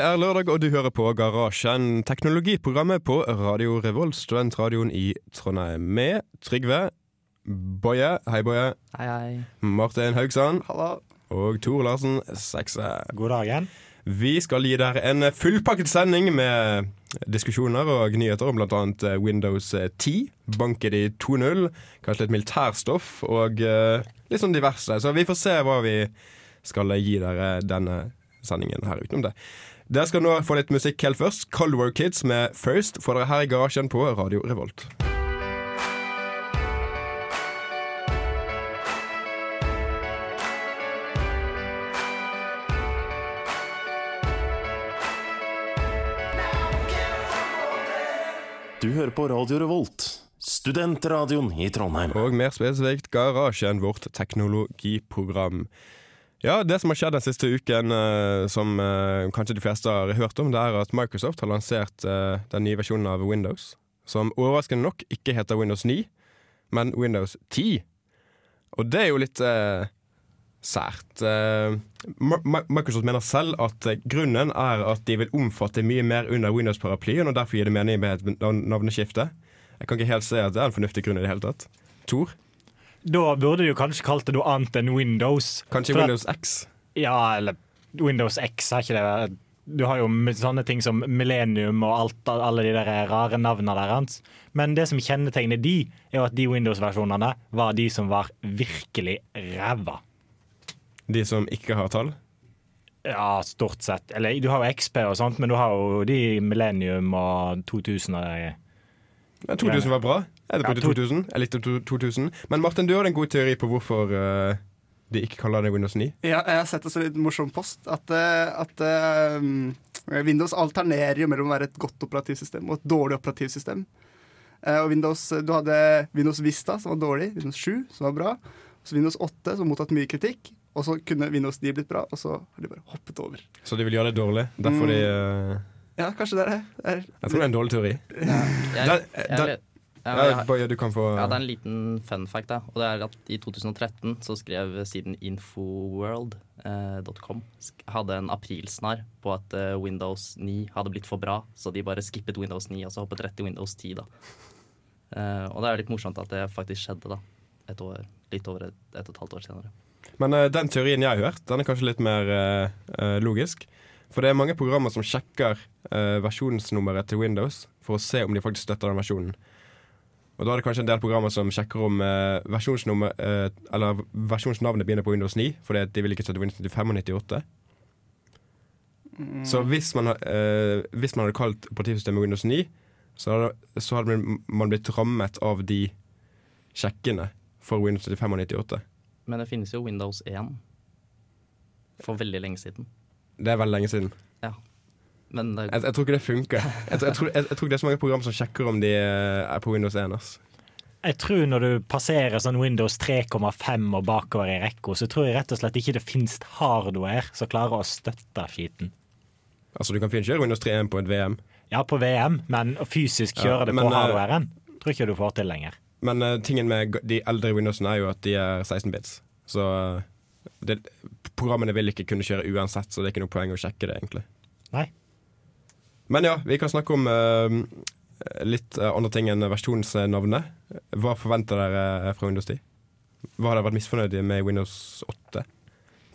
Det er lørdag, og du hører på Garasjen, teknologiprogrammet på Radio Revolt, studentradioen i Trondheim. Med Trygve, Boje, hei Boje, Hei, hei. Martin Haugsand Hallo. og Tor Larsen Sekse. God dagen. Vi skal gi dere en fullpakket sending med diskusjoner og nyheter om bl.a. Windows 10, banket i 2.0, kanskje litt militærstoff og eh, litt sånn diverse. Så vi får se hva vi skal gi dere denne sendingen her utenom det. Dere skal nå få litt musikk helt først. Cold War Kids med First får dere her i garasjen på Radio Revolt. Du hører på Radio Revolt, studentradioen i Trondheim. Og mer spesifikt Garasjen, vårt teknologiprogram. Ja, Det som har skjedd den siste uken, eh, som eh, kanskje de fleste har hørt om, det er at Microsoft har lansert eh, den nye versjonen av Windows. Som overraskende nok ikke heter Windows 9, men Windows 10. Og det er jo litt eh, sært. Microsoft mener selv at grunnen er at de vil omfatte mye mer under Windows-paraplyen, og derfor gir det mening med et navneskifte. Jeg kan ikke helt se at det er en fornuftig grunn i det hele tatt. Tor? Da burde du kanskje kalt det noe annet enn Windows. Kanskje For at- Windows X? Ja, eller Windows X, er ikke det Du har jo sånne ting som Millennium og alt, alle de der rare navnene der hans. Men det som kjennetegner de, er jo at de Windows-versjonene var de som var virkelig ræva. De som ikke har tall? Ja, stort sett. Eller du har jo XP og sånt, men du har jo de Millennium og 2000 og de Ja, 2000 var bra. Jeg brukte Ja, to- 2000. Jeg likte 2000. Men Martin, du hadde en god teori på hvorfor uh, de ikke kaller det Windows 9. Ja, jeg har sett en litt morsom post. At, eh, at eh, Windows alternerer jo mellom å være et godt operativsystem og et dårlig operativsystem. Uh, og Windows, Du hadde Windows Vista, som var dårlig. Windows 7, som var bra. Så Windows 8, som har mottatt mye kritikk. Og så kunne Windows 9 blitt bra, og så har de bare hoppet over. Så de vil gjøre det dårlig. Derfor de uh... Ja, kanskje det er det. Er, Jeg tror det er en dårlig teori. Jeg, Den- jeg, den- vet- ja, Boje, du kan få ja, det er en liten fun fact. Da. Og det er at I 2013 så skrev siden infoworld.com hadde en aprilsnarr på at eh, Windows 9 hadde blitt for bra, så de bare skippet Windows 9 og så hoppet rett til Windows 10. da. Eh, og det er litt morsomt at det faktisk skjedde da, et år, litt over et, et og et halvt år senere. Men eh, den teorien jeg har hørt, den er kanskje litt mer eh, eh, logisk. For det er mange programmer som sjekker eh, versjonsnummeret til Windows for å se om de faktisk støtter den versjonen. Og da er det kanskje en del programmer som sjekker om eh, versjonsnummer eh, Eller versjonsnavnet begynner på Windows 9, fordi de vil ikke støtte Windows 95 og 98. Så hvis man, eh, hvis man hadde kalt operativsystemet Windows 9, så hadde, så hadde man blitt rammet av de sjekkene for Windows 95 og 98. Men det finnes jo Windows 1 for veldig lenge siden. Det er veldig lenge siden. Ja. Men det, Jeg, jeg tror ikke det funker. Jeg, tror- jeg, tror, jeg, jeg tror ikke det er så mange program som sjekker om de eh, er på Windows 1. ass. Jeg tror når du passerer sånn Windows 3,5 og bakover i rekka, så tror jeg rett og slett ikke det finnes hardware som klarer å støtte skiten. Altså Du kan fint kjøre Windows 3.1 på et VM, Ja, på VM, men å fysisk Ja, kjøre det på eh, hardwaren tror ikke du får til lenger. men uh, tingen med de eldre Windowsene er jo at de er 16 bits. Så det, programmene vil ikke kunne kjøre uansett, så det er ikke noe poeng å sjekke det, egentlig. Nei. Men ja, vi kan snakke om eh, litt eh, andre ting enn versjonsnavnet. Hva forventer dere eh, fra Windows 10? Hva har dere vært misfornøyde med Windows 8?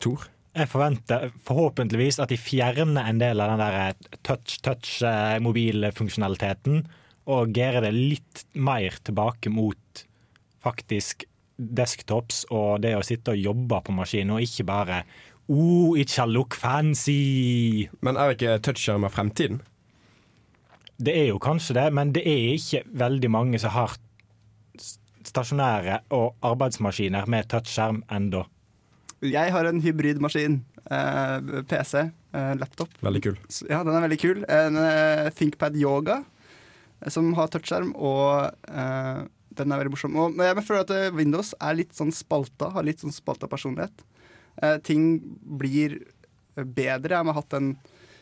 Tor? Jeg forventer forhåpentligvis at de fjerner en del av den der touch-touch-mobilfunksjonaliteten, og gjør det litt mer tilbake mot faktisk desktops og det å sitte og jobbe på maskinen, og ikke bare Oh, it shall look fancy! Men er ikke touchskjermer fremtiden? Det er jo kanskje det, men det er ikke veldig mange som har stasjonære og arbeidsmaskiner med touchskjerm ennå. Jeg har en hybridmaskin. Eh, PC. Eh, laptop. Veldig kul. Ja, den er veldig kul. En eh, ThinkPad Yoga eh, som har touchskjerm, og eh, den er veldig morsom. Og, jeg føler at Windows er litt sånn spalta, har litt sånn spalta personlighet. Eh, ting blir bedre. Jeg har hatt den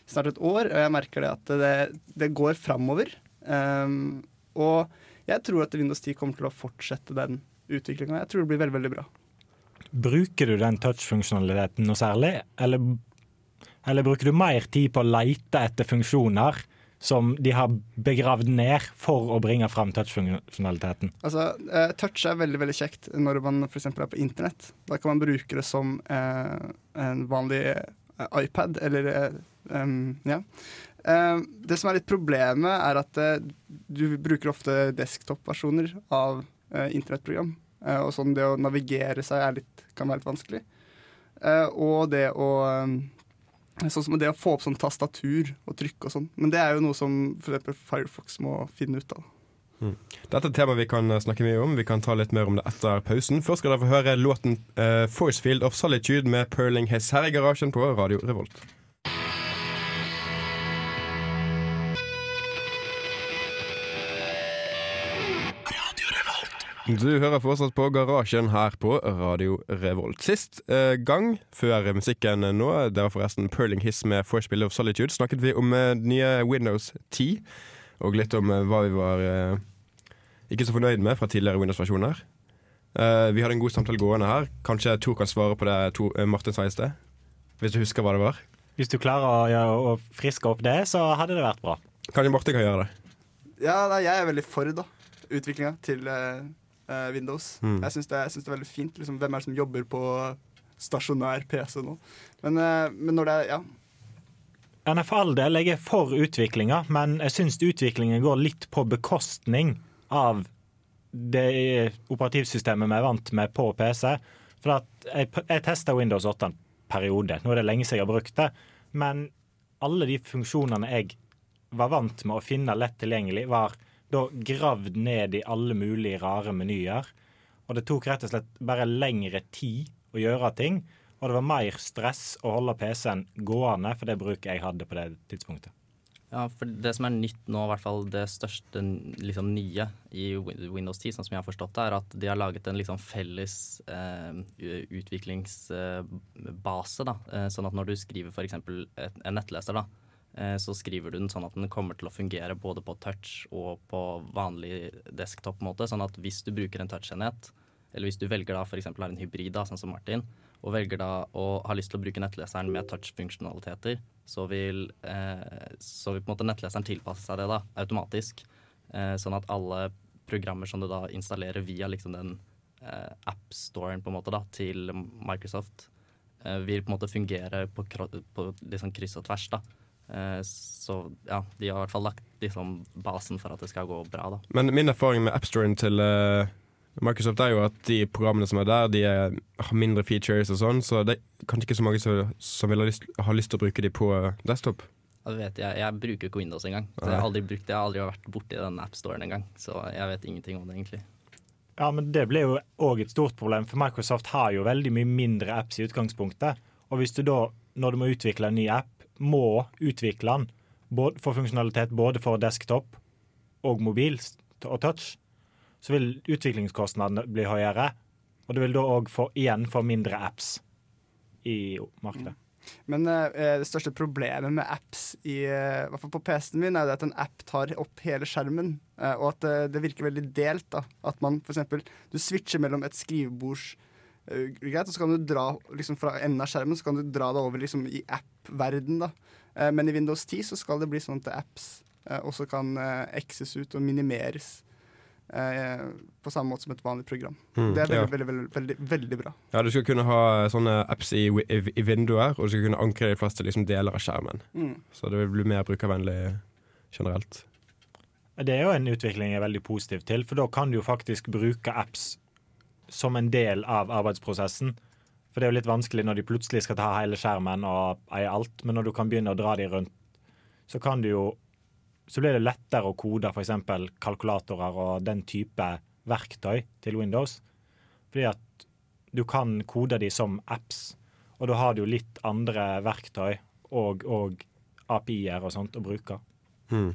snart et år, og jeg merker det at det, det går framover. Um, og jeg tror at Windows 10 kommer til å fortsette den utviklinga. Jeg tror det blir veldig, veldig bra. Bruker du den touch-funksjonaliteten noe særlig, eller Eller bruker du mer tid på å leite etter funksjoner som de har begravd ned for å bringe fram touch-funksjonaliteten? Altså, eh, touch er veldig veldig kjekt når man f.eks. er på internett. Da kan man bruke det som eh, en vanlig eh, iPad, eller em, Ja. um, det som er litt problemet, er at uh, du bruker ofte desktop-versjoner av uh, internettprogram. Uh, og sånn det å navigere seg litt, kan være litt vanskelig. Og det å um, Sånn som det å få opp sånn tastatur og trykk og sånn. Men det er jo noe som f.eks. Firefox må finne ut av. Dette er et tema vi kan snakke mye om. Vi kan ta litt mer om det etter pausen. Først skal dere få høre låten uh, 'Forcefield of Solitude' med Perling Hess her i garasjen på Radio Revolt. Du hører fortsatt på Garasjen her på Radio Revolt. Sist eh, gang før musikken nå, det var forresten Perling Hiss med Forspill of Solitude', snakket vi om eh, nye Windows 10, og litt om eh, hva vi var eh, ikke så fornøyd med fra tidligere Windows-versjoner. Eh, vi hadde en god samtale gående her. Kanskje Tor kan svare på det Tor, eh, Martin sa i sted? Hvis du husker hva det var? Hvis du klarer å, ja, å friske opp det, så hadde det vært bra. Kanskje Martin kan gjøre det? Ja, nei, jeg er veldig for da utviklinga til eh, eh, Windows. Mm. Jeg syns det, det er veldig fint. Liksom, hvem er det som jobber på stasjonær PC nå? Men, uh, men når det er Ja. Ja, nei, For all del, jeg er for utviklinga, men jeg syns utviklingen går litt på bekostning av det operativsystemet vi er vant med på PC. For at jeg, jeg testa Windows 8 en periode. Nå er det lenge siden jeg har brukt det. Men alle de funksjonene jeg var vant med å finne lett tilgjengelig, var da gravd ned i alle mulige rare menyer. Og det tok rett og slett bare lengre tid å gjøre ting. Og det var mer stress å holde PC-en gående, for det bruket jeg hadde på det tidspunktet. Ja, for Det som er nytt nå, i hvert fall det største liksom, nye i Windows 10, sånn som jeg har forstått det, er at de har laget en liksom felles eh, utviklingsbase. da, eh, Sånn at når du skriver f.eks. en nettleser, da, så skriver du den sånn at den kommer til å fungere både på touch og på vanlig desktop-måte. Sånn at hvis du bruker en touchenhet, eller hvis du velger da f.eks. har en hybrid, da, sånn som Martin, og velger da å ha lyst til å bruke nettleseren med touch-funksjonaliteter, så vil, eh, så vil på en måte nettleseren tilpasse seg det da, automatisk. Eh, sånn at alle programmer som du da installerer via liksom den eh, app-storen på en måte da, til Microsoft, eh, vil på en måte fungere på, på liksom kryss og tvers. da. Eh, så ja, de har i hvert fall lagt liksom basen for at det skal gå bra. da. Men min erfaring med appstoren til uh, Microsoft er jo at de programmene som er der, de er, har mindre features og sånn, så det er kanskje ikke så mange som, som vil ha lyst, ha lyst til å bruke de på eh, desktop. Jeg, vet, jeg, jeg bruker ikke Windows engang. Så jeg har aldri brukt det. Jeg har aldri vært borti den appstoren engang. Så jeg vet ingenting om det, egentlig. Ja, men det blir jo òg et stort problem, for Microsoft har jo veldig mye mindre apps i utgangspunktet. Og hvis du da, når du må utvikle en ny app, må utvikle den for funksjonalitet både for desktop og mobil og touch, så vil utviklingskostnadene bli høyere. Og du vil da òg igjen få mindre apps i markedet. Men eh, det største problemet med apps, i, eh, hvert fall på PC-en min, er at en app tar opp hele skjermen. eh, og at eh, det virker veldig delt. da. At man eksempel, du switcher mellom et skrivebords eh, greit, og så kan du dra liksom fra enden av skjermen så kan du dra det over liksom i app-verden. da. Eh, men i Windows 10 så skal det bli sånn at apps eh, også kan ekses ut og minimeres. eh, på samme måte som et vanlig program. Mm, det er veldig, ja. veldig, veldig, veldig, veldig bra. Ja, du skal kunne ha sånne apps i, i, i vinduer, og du skal kunne ankre de fleste liksom deler av skjermen. Mm. Så det vil bli mer brukervennlig generelt. Det er jo en utvikling jeg er veldig positiv til, for da kan du jo faktisk bruke apps som en del av arbeidsprosessen. For det er jo litt vanskelig når de plutselig skal ta hele skjermen og eie alt, men når du kan begynne å dra de rundt, så kan du jo Så blir det lettere å kode f.eks. kalkulatorer og den type verktøy til Windows. Fordi at du kan kode de som apps, og da har du jo litt andre verktøy og, og API-er og sånt å bruke. Hmm.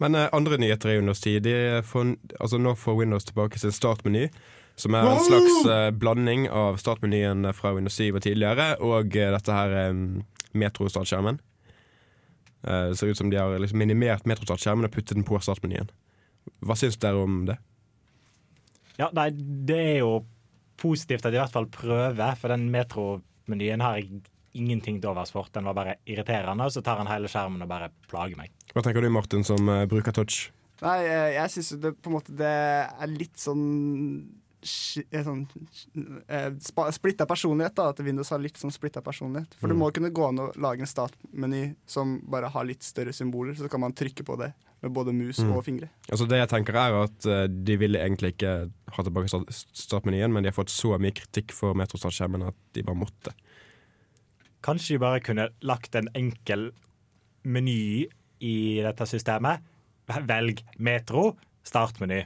Men eh, andre nyheter i Windows 10 de får, altså Nå får Windows tilbake sin startmeny, som er en slags uh, blanding av startmenyen fra Windows 7 og tidligere, og uh, dette her um, metrostartskjermen. Uh, det ser ut som de har liksom minimert metrostartskjermen og puttet den på startmenyen. Hva syns dere om det? Ja, nei, det er jo positivt at de i hvert fall prøver, for den metromenyen har jeg ingenting til overs for. Den var bare irriterende, og så tar han hele skjermen og bare plager meg. Hva tenker du, Martin, som bruker touch? Nei, jeg syns det på en måte det er litt sånn Sånn eh, splitta personlighet, da. At Windows har litt sånn splitta personlighet. For det må kunne gå an å lage en startmeny som bare har litt større symboler, så kan man trykke på det med både mus Mm. og fingre. Altså Det jeg tenker er at uh, De ville egentlig ikke ha tilbake start- startmenyen, men de har fått så mye kritikk for metrostartskjermen at de bare måtte. Kanskje de bare kunne lagt en enkel meny i dette systemet. Velg Metro, startmeny.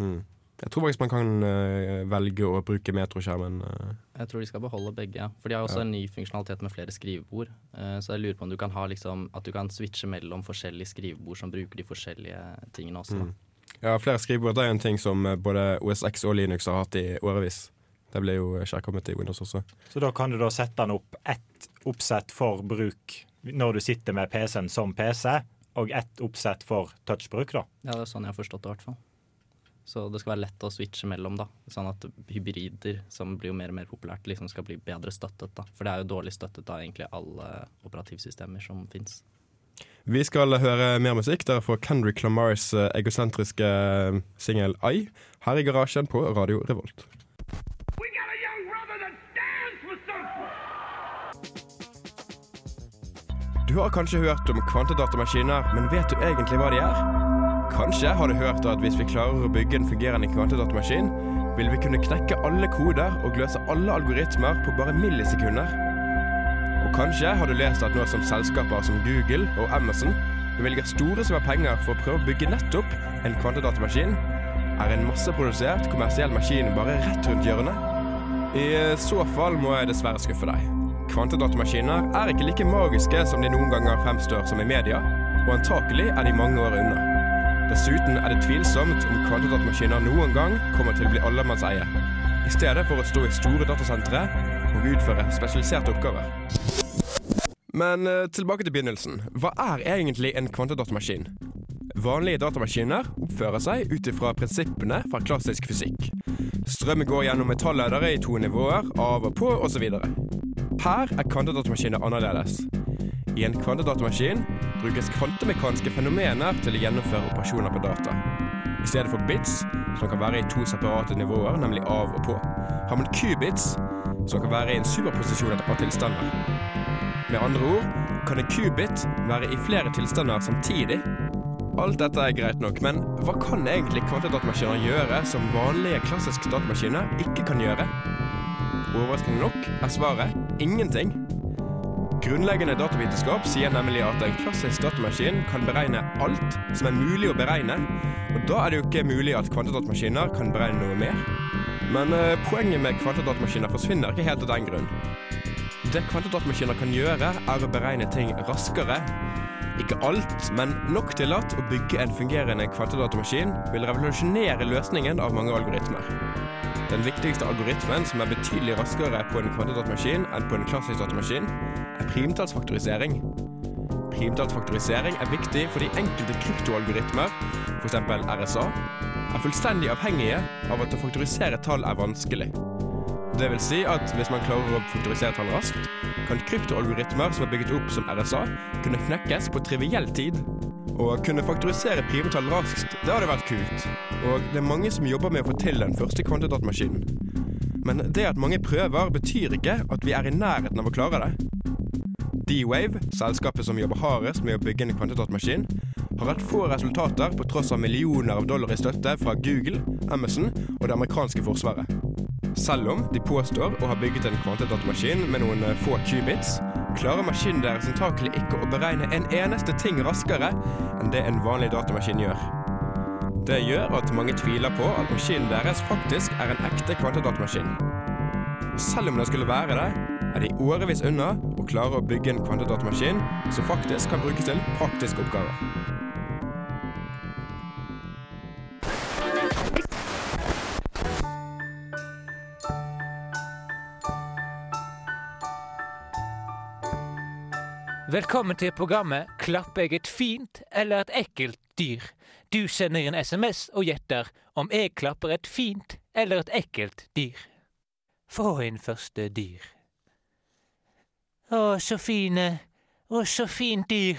Mm. Jeg tror faktisk man kan uh, velge å bruke metroskjermen. Uh. Jeg tror de skal beholde begge. For de har også Ja. en ny funksjonalitet med flere skrivebord. Uh, så jeg lurer på om du kan ha liksom, at du kan switche mellom forskjellige skrivebord som bruker de forskjellige tingene også. Mm. Ja, flere skrivebord det er en ting som både OSX og Linux har hatt i årevis. Det ble jo kjærkommet i Windows også. Så da kan du da sette den opp ett oppsett for bruk når du sitter med PC-en som PC, og ett oppsett for touchbruk, da. Ja, det er sånn jeg har forstått det, i hvert fall. Så det skal være lett å switche mellom, da. Sånn at hybrider, som blir jo mer og mer populært, liksom skal bli bedre støttet, da. For det er jo dårlig støttet av egentlig alle operativsystemer som fins. Vi skal høre mer musikk. Dere får Kendrick Lamars eh, egosentriske eh, singel I her i garasjen på Radio Revolt. Du har kanskje hørt om kvantedatamaskiner, men vet du egentlig hva de er? Kanskje har du hørt at hvis vi klarer å bygge en fungerende kvantedatamaskin, vil vi kunne knekke alle koder og løse alle algoritmer på bare millisekunder. Og kanskje har du lest at nå som selskaper som Google og Amazon bevilger store summer penger for å prøve å bygge nettopp en kvantedatamaskin, er en masseprodusert kommersiell maskin bare rett rundt hjørnet? I så fall må jeg dessverre skuffe deg. Kvantedatamaskiner er ikke like magiske som de noen ganger fremstår som i media, og antakelig er de mange år unna. Dessuten er det tvilsomt om kvantedatamaskiner noen gang kommer til å bli allemannseie, i stedet for å stå i store datasentre og utføre spesialiserte oppgaver. Men eh, tilbake til begynnelsen. Hva er egentlig en kvantedatamaskin? Vanlige datamaskiner oppfører seg ut ifra prinsippene fra klassisk fysikk. Strømmen går gjennom metalledere i to nivåer, av og på osv. Her er kvantedatamaskiner annerledes. I en kvantedatamaskin brukes kvantemekaniske fenomener til å gjennomføre operasjoner på data. I stedet for bits, som kan være i to separate nivåer, nemlig av og på, har man qubits, som kan være i en superposisjon etter par tilstander. Med andre ord kan en qubit være i flere tilstander samtidig. Alt dette er greit nok, men hva kan egentlig kvantedatamaskiner gjøre som vanlige klassiske datamaskiner ikke kan gjøre? Overraskende nok er svaret ingenting. Grunnleggende datavitenskap sier nemlig at en klassisk datamaskin kan beregne alt som er mulig å beregne, og da er det jo ikke mulig at kvantedatamaskiner kan beregne noe mer. Men eh, poenget med kvantedatamaskiner forsvinner ikke helt av den grunn. Det kvantedatamaskiner kan gjøre, er å beregne ting raskere. Ikke alt, men nok til at å bygge en fungerende kvantedatamaskin vil revolusjonere løsningen av mange algoritmer. Den viktigste algoritmen som er betydelig raskere på en kvantedatamaskin enn på en klassisk datamaskin, er primtallsfaktorisering. Primtallsfaktorisering er viktig fordi enkelte kryptoalgoritmer, f.eks. RSA, er fullstendig avhengige av at å faktorisere tall er vanskelig. Det vil si at hvis man klarer å faktorisere tall raskt, kan kryptoalgoritmer som er bygget opp som RSA, kunne knekkes på triviell tid. Å kunne faktorisere primetall raskt, det hadde vært kult. Og det er mange som jobber med å få til den første kvantedatamaskinen. Men det at mange prøver, betyr ikke at vi er i nærheten av å klare det. D-Wave, selskapet som jobber hardest med å bygge en kvantedatamaskin, har hatt få resultater på tross av millioner av dollar i støtte fra Google, Amazon og det amerikanske forsvaret. Selv om de påstår å ha bygget en kvantedatamaskin med noen få qubits, klarer maskinen deres antakelig ikke å beregne en eneste ting raskere enn det en vanlig datamaskin gjør. Det gjør at mange tviler på at maskinen deres faktisk er en ekte kvantedatamaskin. Og selv om det skulle være det, er de årevis unna å klare å bygge en kvantedatamaskin som faktisk kan brukes til praktiske oppgaver. Velkommen til programmet Klapper jeg et fint eller et ekkelt dyr? Du sender en SMS og gjetter om jeg klapper et fint eller et ekkelt dyr. Få inn første dyr. Å, så fine. Å, så fint dyr.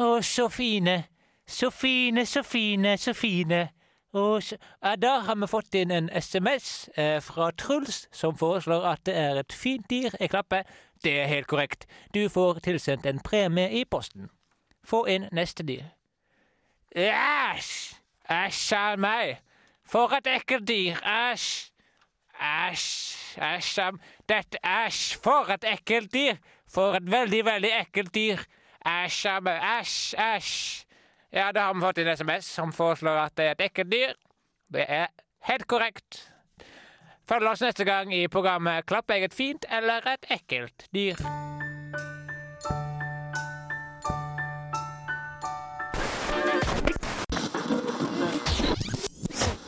Å, så fine. Så fine, så fine, så fine. Og så... Ja, da har vi fått inn en SMS eh, fra Truls, som foreslår at det er et fint dyr jeg klapper. Det er helt korrekt. Du får tilsendt en premie i posten. Få inn neste dyr. Æsj! Æsj a meg! For et ekkelt dyr! Æsj! Æsj! Æsj a Dette Æsj! For et ekkelt dyr! For et veldig, veldig ekkelt dyr! Æsj a meg! Æsj! Æsj! Ja, da har vi fått en SMS som foreslår at det er et ekkelt dyr. Det er helt korrekt. Følg oss neste gang i programmet 'Klapp jeg et fint eller et ekkelt dyr?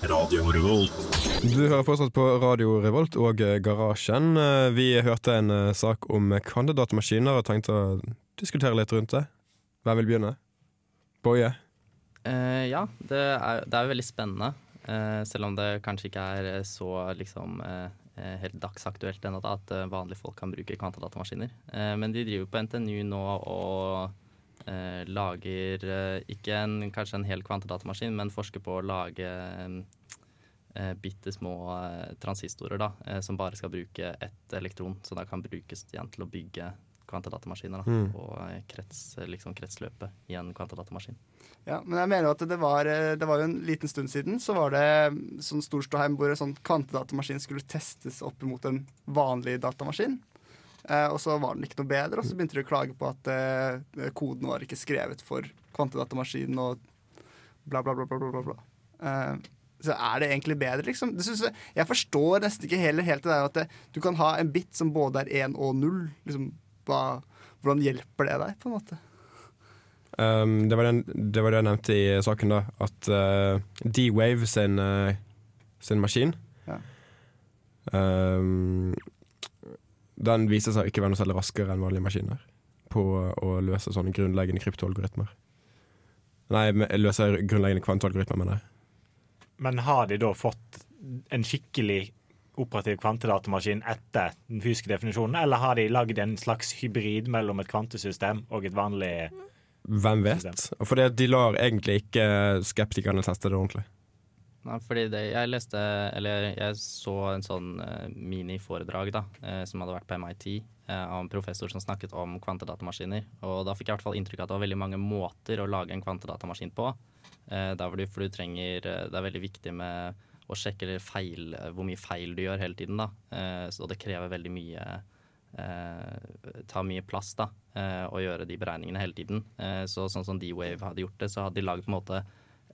Radio Revolt. Du hører fortsatt på Radio Revolt og Garasjen. Vi hørte en eh, sak om kandidatmaskiner og tenkte å diskutere litt rundt det. Hvem vil begynne? Boje? Uh, ja, det er, det er veldig spennende. Eh, selv om det kanskje ikke er eh, så liksom eh, helt dagsaktuelt ennå at vanlige folk kan bruke kvantadatamaskiner. Men de driver på NTNU nå og lager ikke en, kanskje en hel kvantadatamaskin, men forsker på å lage eh, bitte små transistorer da, som bare skal bruke ett elektron, så da kan brukes igjen til å bygge kvantadatamaskiner da, Mm. på eh, krets, liksom kretsløpet i en kvantadatamaskin. Ja, men jeg mener jo at det var, eh, det var jo en liten stund siden så var det sånn stor ståheim hvor en sånn kvantedatamaskin skulle testes opp mot en vanlig datamaskin. Eh, og så var den ikke noe bedre, og så begynte de å klage på at eh, koden var ikke skrevet for kvantedatamaskin og bla, bla, bla, bla, bla, bla. bla. Eh, så er det egentlig bedre, liksom? Det jeg, jeg forstår nesten ikke heller helt det der at det, du kan ha en bit som både er én og null. Liksom, hva, hvordan hjelper det deg, på en måte? Um, det, var den, det var det jeg nevnte i saken, da. At uh, D-Wave sin, uh, sin maskin Ja. um, Den viser seg ikke å være noe særlig raskere enn vanlige maskiner på å løse sånne grunnleggende kryptoalgoritmer. Nei, løse grunnleggende kvantalgoritmer, mener jeg. Men har de da fått en skikkelig operativ kvantedatamaskin etter den fysiske definisjonen, eller har de lagd en slags hybrid mellom et kvantesystem og et vanlig Hvem vet? Fordi de lar egentlig ikke skeptikerne teste det ordentlig. Nei, fordi det, jeg leste, eller jeg så en sånn uh, miniforedrag da, eh, som hadde vært på MIT, eh, av en professor som snakket om kvantedatamaskiner. Og da fikk jeg i hvert fall inntrykk av at det var veldig mange måter å lage en kvantedatamaskin på. Eh, der hvor du, for du trenger, det er veldig viktig med å sjekke feil, hvor mye feil du gjør hele tiden. da. Eh, så det krever veldig mye eh, tar mye plass da, eh, å gjøre de beregningene hele tiden. Eh, så sånn som D-Wave hadde gjort det, så hadde de på en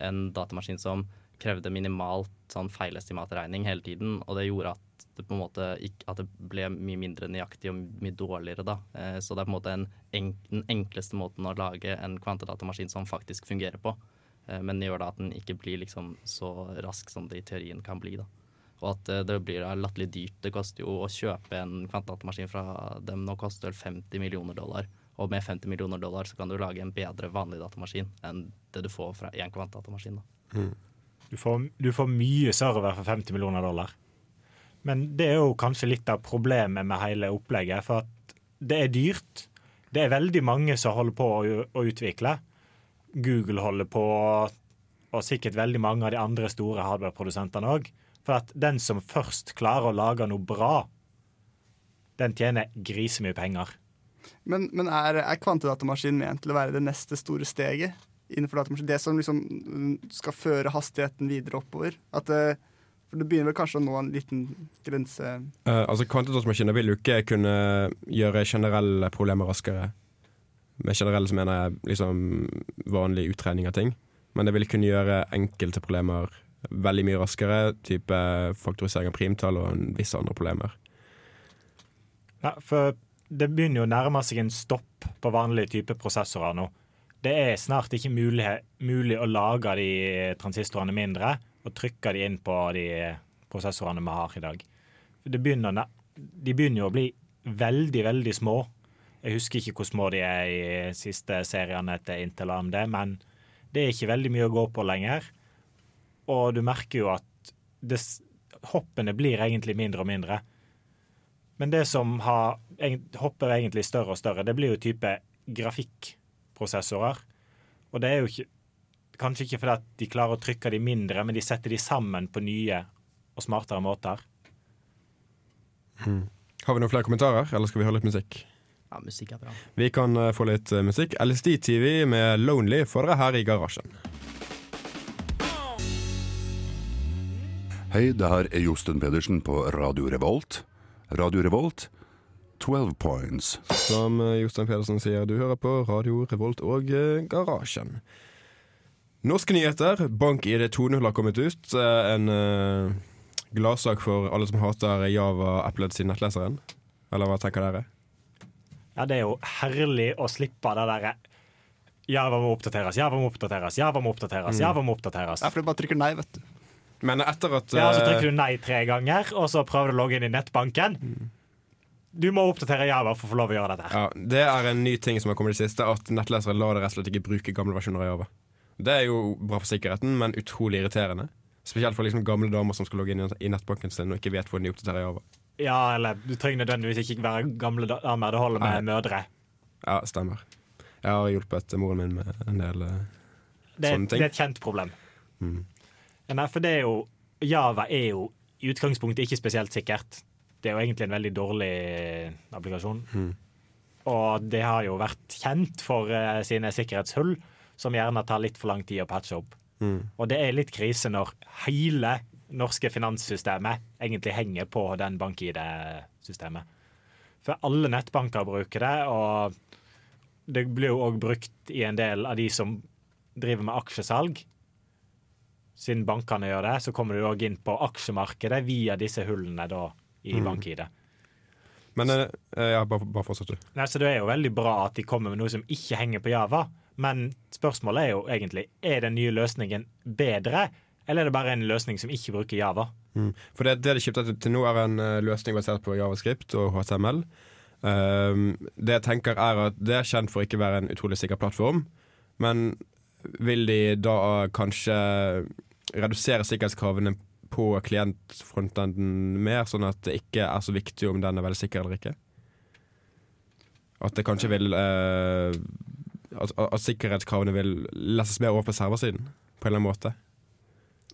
en datamaskin som krevde minimalt sånn feilestimatregning hele tiden, og det gjorde at det på en måte at det ble mye mindre nøyaktig og mye dårligere. da. Eh, så det er på en måte en den enkleste måten å lage en kvantedatamaskin som faktisk fungerer på. Eh, men det gjør da at den ikke blir liksom så rask som det i teorien kan bli. da. Og at eh, det blir da latterlig dyrt. Det koster jo å kjøpe en kvantedatamaskin fra dem nå koster vel 50 millioner dollar. Og med 50 millioner dollar så kan du lage en bedre vanlig datamaskin enn det du får fra en kvantedatamaskin. da. Du får, du får mye server for 50 millioner dollar. Men det er jo kanskje litt av problemet med hele opplegget. For at det er dyrt. Det er veldig mange som holder på å, å utvikle. Google holder på, og sikkert veldig mange av de andre store hardware-produsentene òg. For at den som først klarer å lage noe bra, den tjener grisemye penger. Men, men er, er kvantedatamaskin ment til å være det neste store steget innenfor datamaskin? Det som liksom mm, skal føre hastigheten videre oppover? At det, for det begynner vel kanskje å nå en liten grense uh, altså Kvantedatamaskiner vil jo ikke kunne gjøre generelle problemer raskere. Med generelle så mener jeg liksom vanlig utregning av ting. Men det vil kunne gjøre enkelte problemer veldig mye raskere. Type faktorisering av primtall og visse andre problemer. Ja, for det begynner jo å nærme seg en stopp på vanlige typer prosessorer nå. Det er snart ikke mulig, mulig å lage de transistorene mindre og trykke de inn på de prosessorene vi har i dag. Det begynner, de begynner jo å bli veldig, veldig små. Jeg husker ikke hvor små de er i siste seriene til Intel AMD, men det er ikke veldig mye å gå på lenger. Og du merker jo at det, hoppene blir egentlig mindre og mindre. Men det som har, hopper egentlig større og større, det blir jo type grafikkprosessorer. Og det er jo ikke, kanskje ikke fordi at de klarer å trykke de mindre, men de setter de sammen på nye og smartere måter. Har vi noen flere kommentarer, eller skal vi høre litt musikk? Ja, musikk er bra. Vi kan eh, få litt eh, musikk. LSD-TV med Lonely får dere her i garasjen. Hei, det her er Josten Pedersen på Radio Revolt. Radio Revolt, 12 points. Som eh, Jostein Pedersen sier, du hører på Radio Revolt og Garasjen. Norske nyheter. BankID 2.0 har kommet ut. Eh, En uh, gladsak for alle som hater Java Applet sin nettleseren. Eller hva tenker dere? Ja, det er jo herlig å slippe det derre Jerva må oppdateres, Jerva må oppdateres, Jerva må oppdateres, Java må oppdateres. Ja, for du bare trykker nei, vet du. Men etter at Ja, Så eh, trykker du nei tre ganger, og så prøver du å logge inn i nettbanken. Du må oppdatere Java for å få lov å gjøre dette. her. Ja, Det er en ny ting som har kommet i det siste, at nettlesere lar det rett og slett ikke bruke gamle versjoner av Java. Det er jo bra for sikkerheten, men utrolig irriterende. Spesielt for liksom gamle damer som skal logge inn i nettbanken sin og ikke vet hvordan de oppdaterer Java. Ja, eller du trenger nødvendigvis ikke være gamle damer. Det holder med mødre. Ja, stemmer. Jeg har hjulpet moren min med en del uh, Det, Sånne ting. det er et kjent problem. Mm. Nei, for det er jo Java er jo i utgangspunktet ikke spesielt sikkert. Det er jo egentlig en veldig dårlig applikasjon. Mm. Og det har jo vært kjent for uh, sine sikkerhetshull, som gjerne tar litt for lang tid å patche opp. Mm. Og det er litt krise når hele norske finanssystemet egentlig henger på den bank-ID-systemet. For alle nettbanker bruker det, og det blir jo òg brukt i en del av de som driver med aksjesalg. Siden bankene gjør det, så kommer du òg inn på aksjemarkedet via disse hullene da i Mm. bank-ID. Men eh, eh, ja, bare, bare fortsett, du. Nei, så Det er jo veldig bra at de kommer med noe som ikke henger på Java. Men spørsmålet er jo egentlig er den nye løsningen bedre, eller er det bare en løsning som ikke bruker Java? Mm. For det, det de kjøpte til- nå, er en eh, løsning basert på javascript og HTML. Um, det jeg tenker er at det er kjent for ikke å være en utrolig sikker plattform. Men vil de da kanskje redusere sikkerhetskravene på klientfrontenden mer, sånn at det ikke er så viktig om den er veldig sikker eller ikke? At det kanskje vil uh, at, at sikkerhetskravene vil leses mer over på serversiden, på en eller annen måte.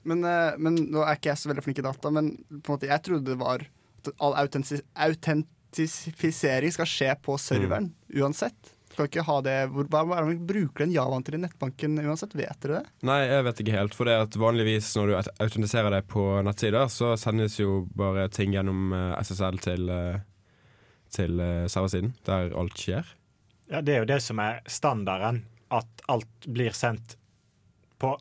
Men, eh, men nå er ikke jeg så veldig flink i data, men på en måte, jeg trodde det var at all autentis autentifisering skal skje på serveren uansett. Skal ikke ha det, hvor, hva hva er det man bruker den javaen til i nettbanken uansett? Vet dere det? Nei, jeg vet ikke helt. For det at vanligvis når du autentiserer deg på nettsider, så sendes jo bare ting gjennom eh, SSL til, eh, til serversiden, der alt skjer. Ja, Det er jo det som er standarden, at alt blir sendt på,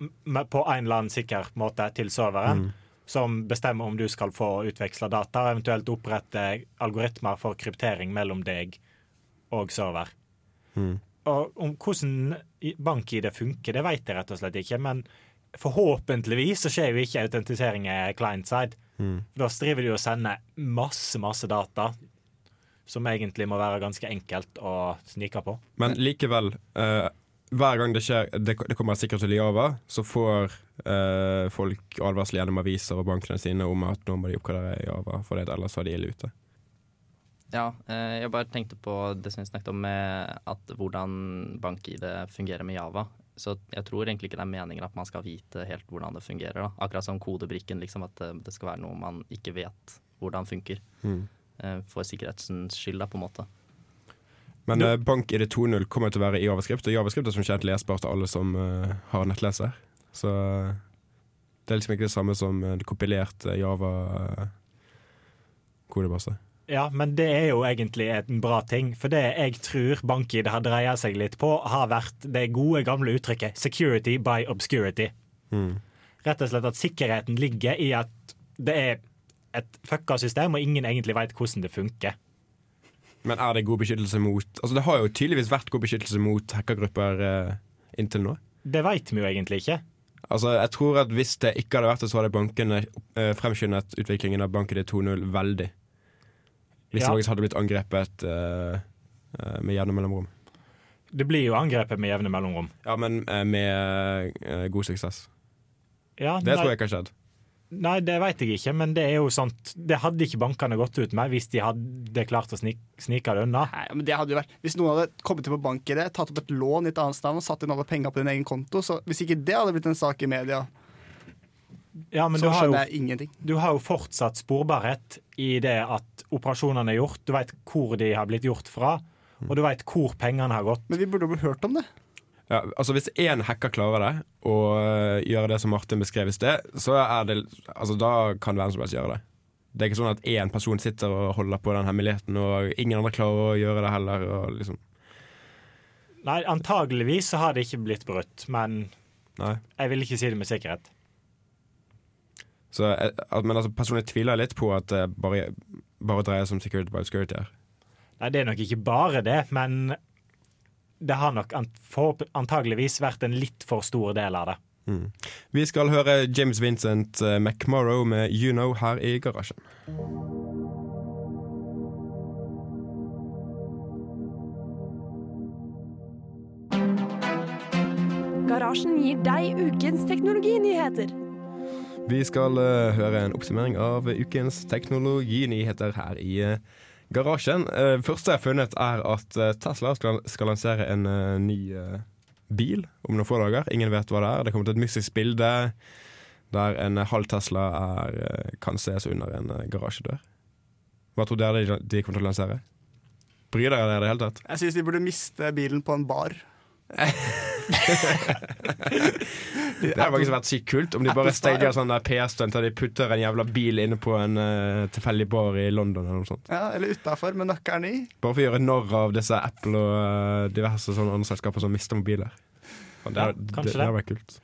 på en eller annen sikker måte til serveren. Som bestemmer om du skal få utveksla data, og eventuelt opprette algoritmer for kryptering mellom deg og server. Mm. Og om hvordan i- bank-ID funker, det vet jeg rett og slett ikke. Men forhåpentligvis så skjer jo ikke autentisering client-side. Mm. Da driver de og sender masse, masse data som egentlig må være ganske enkelt å snike på. Men likevel, eh, hver gang det skjer Det, det kommer sikkert til Java, så får eh, folk advarsel gjennom aviser og bankene sine om at nå må de oppgradere Java, for det, ellers var de ille ute. Ja, eh, jeg bare tenkte på det som vi snakket om med at hvordan bank-ID fungerer med Java. Så jeg tror egentlig ikke det er meningen at man skal vite helt hvordan det fungerer. Da. Akkurat som kodebrikken, liksom, at det, det skal være noe man ikke vet hvordan funker. Mm. Eh, for sikkerhetens skyld, da, på en måte. Men uh, BankID 2.0 kommer til å være i Javascript, og Javascript er som kjent lesbart av alle som uh, har nettleser. Så eh, det er liksom ikke det samme som uh, kompilert uh, Java-kodebase. Ja, men det er jo egentlig en bra ting. For det jeg tror BankID har dreia seg litt på, har vært det gode, gamle uttrykket 'security by obscurity'. Mm. Rett og slett at sikkerheten ligger i at det er et fucka system, og ingen egentlig veit hvordan det funker. Men er det god beskyttelse mot Altså Det har jo tydeligvis vært god beskyttelse mot hackergrupper eh, inntil nå. Det veit vi jo egentlig ikke. Altså Jeg tror at hvis det ikke hadde vært det, så hadde bankene eh, fremskyndet utviklingen av BankID 2.0 veldig. Hvis Ja. det faktisk hadde blitt angrepet eh, eh, med jevne mellomrom. Det blir jo angrepet med jevne mellomrom. Ja, men eh, med eh, god suksess. Ja, Det nei, tror jeg ikke har skjedd. Nei, det veit jeg ikke, men det er jo sånt Det hadde ikke bankene gått ut med hvis de hadde klart å snik, snike det unna. Nei, men det hadde jo vært Hvis noen hadde kommet inn på bank-ID, tatt opp et lån i et annet sted og satt inn alle penga på din egen konto, så hvis ikke det hadde blitt en sak i media, Ja, men du så har, skjønner jo, jeg ingenting. du har jo fortsatt sporbarhet i det at operasjonene er gjort. Du veit hvor de har blitt gjort fra, og du veit hvor pengene har gått. Men vi burde jo hørt om det. Ja, altså Hvis én hacker klarer det, og øh, gjøre det som Martin beskrev i sted, så er det Altså da kan hvem som helst gjøre det. Det er ikke sånn at én person sitter og holder på den hemmeligheten, og ingen andre klarer å gjøre det heller. Og liksom. Nei, antageligvis så har det ikke blitt brutt, men Nei. jeg vil ikke si det med sikkerhet. Så, eh, men altså, personlig tviler jeg litt på at det bare, bare dreier seg om security by security her. Nei, det er nok ikke bare det, men det har nok antageligvis vært en litt for stor del av det. Mm. Vi skal høre James Vincent eh, McMorrow med You Know her i garasjen. Garasjen gir deg ukens teknologinyheter. Vi skal uh, høre en oppsummering av ukens teknologinyheter her i eh, garasjen. Uh, første jeg har funnet, er at eh, Tesla skal, skal lansere en uh, ny uh, bil om noen få dager. Ingen vet hva det er. Det kommer til et mystisk bilde der en halv Tesla er, kan ses under en garasjedør. Hva tror dere de, de kommer til å lansere? Bryr dere dere i det hele tatt? Jeg syns de burde miste bilen på en bar. Det hadde faktisk vært sykt kult om de bare stager sånn der PR-stunt der de putter en jævla bil inne på en uh, tilfeldig bar i London eller noe sånt. Ja, eller utafor med nøkkelen i. Bare for å gjøre narr av disse Apple og uh, diverse sånne andre selskaper som mister mobiler. Og Det, Ja, det, det, det. hadde vært kult.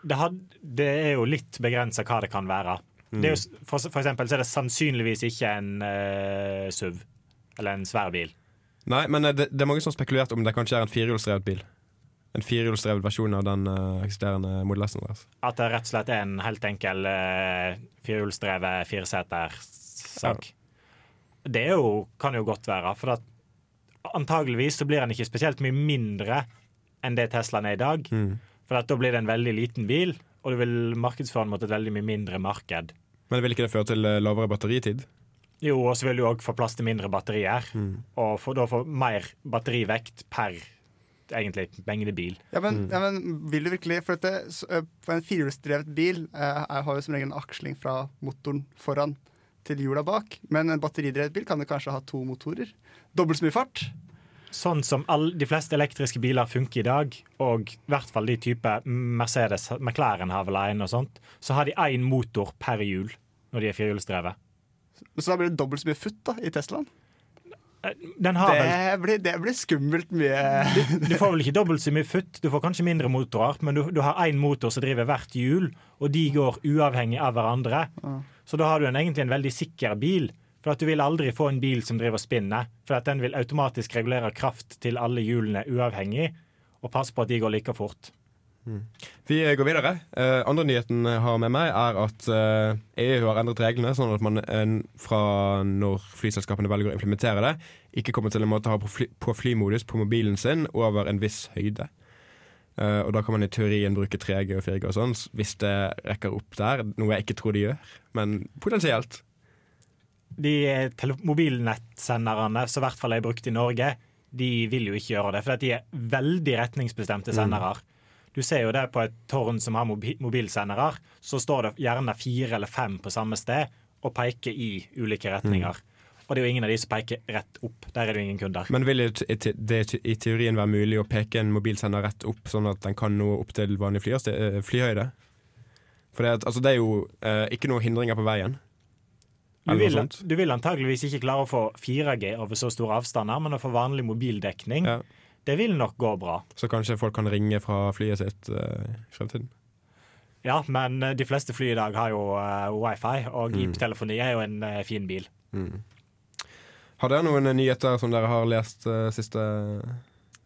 Det, had, det er jo litt begrensa hva det kan være. Det er jo, for, for eksempel så er det sannsynligvis ikke en uh, SUV, eller en svær bil. Nei, men det, det er mange som har spekulert om det kanskje er en firehjulsdrevet bil. En firehjulsdrevet versjon av den uh, eksisterende Model S-en deres. At det rett og slett er en helt enkel uh, firehjulsdrevet firesetersak. Det er jo, kan jo godt være, for at antageligvis så blir den ikke spesielt mye mindre enn det Teslaen er i dag. Mm. For da blir det en veldig liten bil, og du vil markedsføre den mot et veldig mye mindre marked. Men vil ikke det føre til eh, lavere batteritid? Jo, og så vil du òg få plass til mindre batterier, Mm. og for, da få mer batterivekt per egentlig mengde bil. Ja, men, Mm. ja, men vil du virkelig For, dette, for en firehjulsdrevet bil eh, jeg har jo som regel en aksling fra motoren foran til hjula bak. Men en batteridrevet bil kan jo kanskje ha to motorer. Dobbelt så mye fart. Sånn som all, de fleste elektriske biler funker i dag, og i hvert fall de type Mercedes, McLaren har vel en og sånt, så har de én motor per hjul når de er firehjulsdrevet. Så da blir det dobbelt så mye futt da, i Teslaen. Den har vel Det blir, det blir skummelt mye. Du får vel ikke dobbelt så mye futt, du får kanskje mindre motorer, men du, du har én motor som driver hvert hjul, og de går uavhengig av hverandre. Så da har du en, egentlig en veldig sikker bil. For at du vil aldri få en bil som driver spinner, for at den vil automatisk regulere kraft til alle hjulene uavhengig, og passe på at de går like fort. Vi går videre. Uh, andre nyheten jeg har med meg, er at uh, EU har endret reglene sånn at man eh, fra når flyselskapene velger å implementere det, ikke kommer til å ha på, fly, på flymodus på mobilen sin over en viss høyde. Uh, og da kan man i teorien bruke 3G og 4G og sånn, hvis det rekker opp der. Noe jeg ikke tror de gjør, men potensielt. De eh, mobilnettsenderne som i hvert fall er brukt i Norge, de vil jo ikke gjøre det, for de er veldig retningsbestemte sendere. Du ser jo det på et tårn som har mobi mobilsendere, så står det gjerne fire eller fem på samme sted og peker i ulike retninger. Og det er jo ingen av de som peker rett opp. Der er det jo ingen kunder. Men vil det i teorien være mulig å peke en mobilsender rett opp, sånn at den kan nå opp til vanlig flyhøyde? eh. For det, altså, det er jo eh, ikke noen hindringer på veien. Du vil, du vil antageligvis ikke klare å få 4G over så store avstander, men å få vanlig mobildekning, Ja. Det vil nok gå bra. Så kanskje folk kan ringe fra flyet sitt uh, i fremtiden. Ja, men eh, de fleste fly i dag har jo uh, wifi, og Mm. IP-telefoni er jo en uh, fin bil. Har dere noen nyheter som dere har lest siste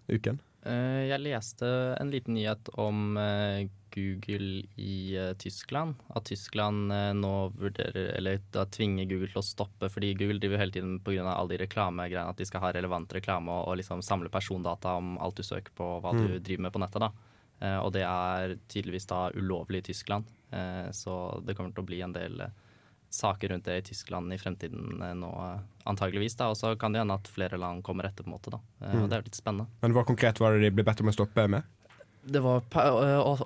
uken? Eh, jeg leste en liten nyhet om eh, Google i eh, Tyskland. At Tyskland nå vurderer, eller da tvinger Google til å stoppe, fordi Google driver hele tiden pga. alle de reklamegreiene at de skal ha relevant reklame og, og liksom samle persondata om alt du søker på, hva du driver med på nettet. da. Og det er tydeligvis da ulovlig i Tyskland. Så det kommer til å bli en del saker rundt det i Tyskland i fremtiden eh, nå, eh, antageligvis. da, Og så kan det hende at flere land kommer etter, på en måte. da. Eh, Mm. Og det er jo litt spennende. Men hva konkret var det de ble bedt om å stoppe med? Det var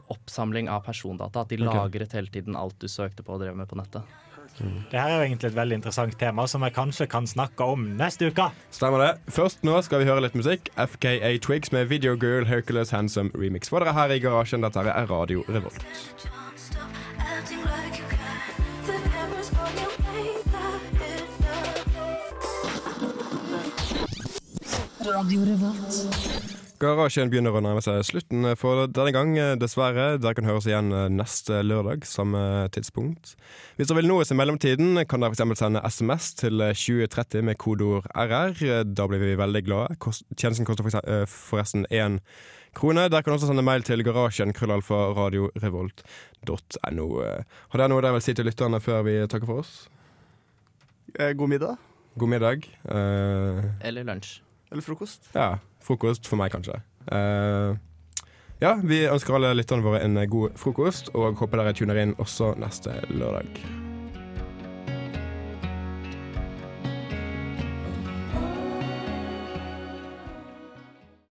oppsamling av persondata. At de okay. lagret hele tiden alt du søkte på og drev med på nettet. Det her er jo egentlig et veldig interessant tema som jeg kanskje kan snakke om neste uke. Stemmer det. Først nå skal vi høre litt musikk. FKA Twigs med Video Girl Hercules Handsome Remix. For dere her i garasjen, dette er Radio Revolt. Garasjen begynner å nærme seg slutten for denne gang, dessverre. Dere kan høres igjen neste lørdag, samme tidspunkt. Hvis dere vil nå oss i mellomtiden, kan dere f.eks. sende SMS til 2030 med kodeord RR. Da blir vi veldig glade. Tjenesten koster eh, forresten én krone. Dere kan også sende mail til garasjen krøllalfa radiorevolt.no. Har dere noe dere vil si til lytterne før vi takker for oss? Eh, God middag. God middag. Eh, Eller lunsj. Eller frokost. ja, frokost for meg, kanskje. Uh, ja, vi ønsker alle lytterne våre en god frokost, og håper dere tuner inn også neste lørdag.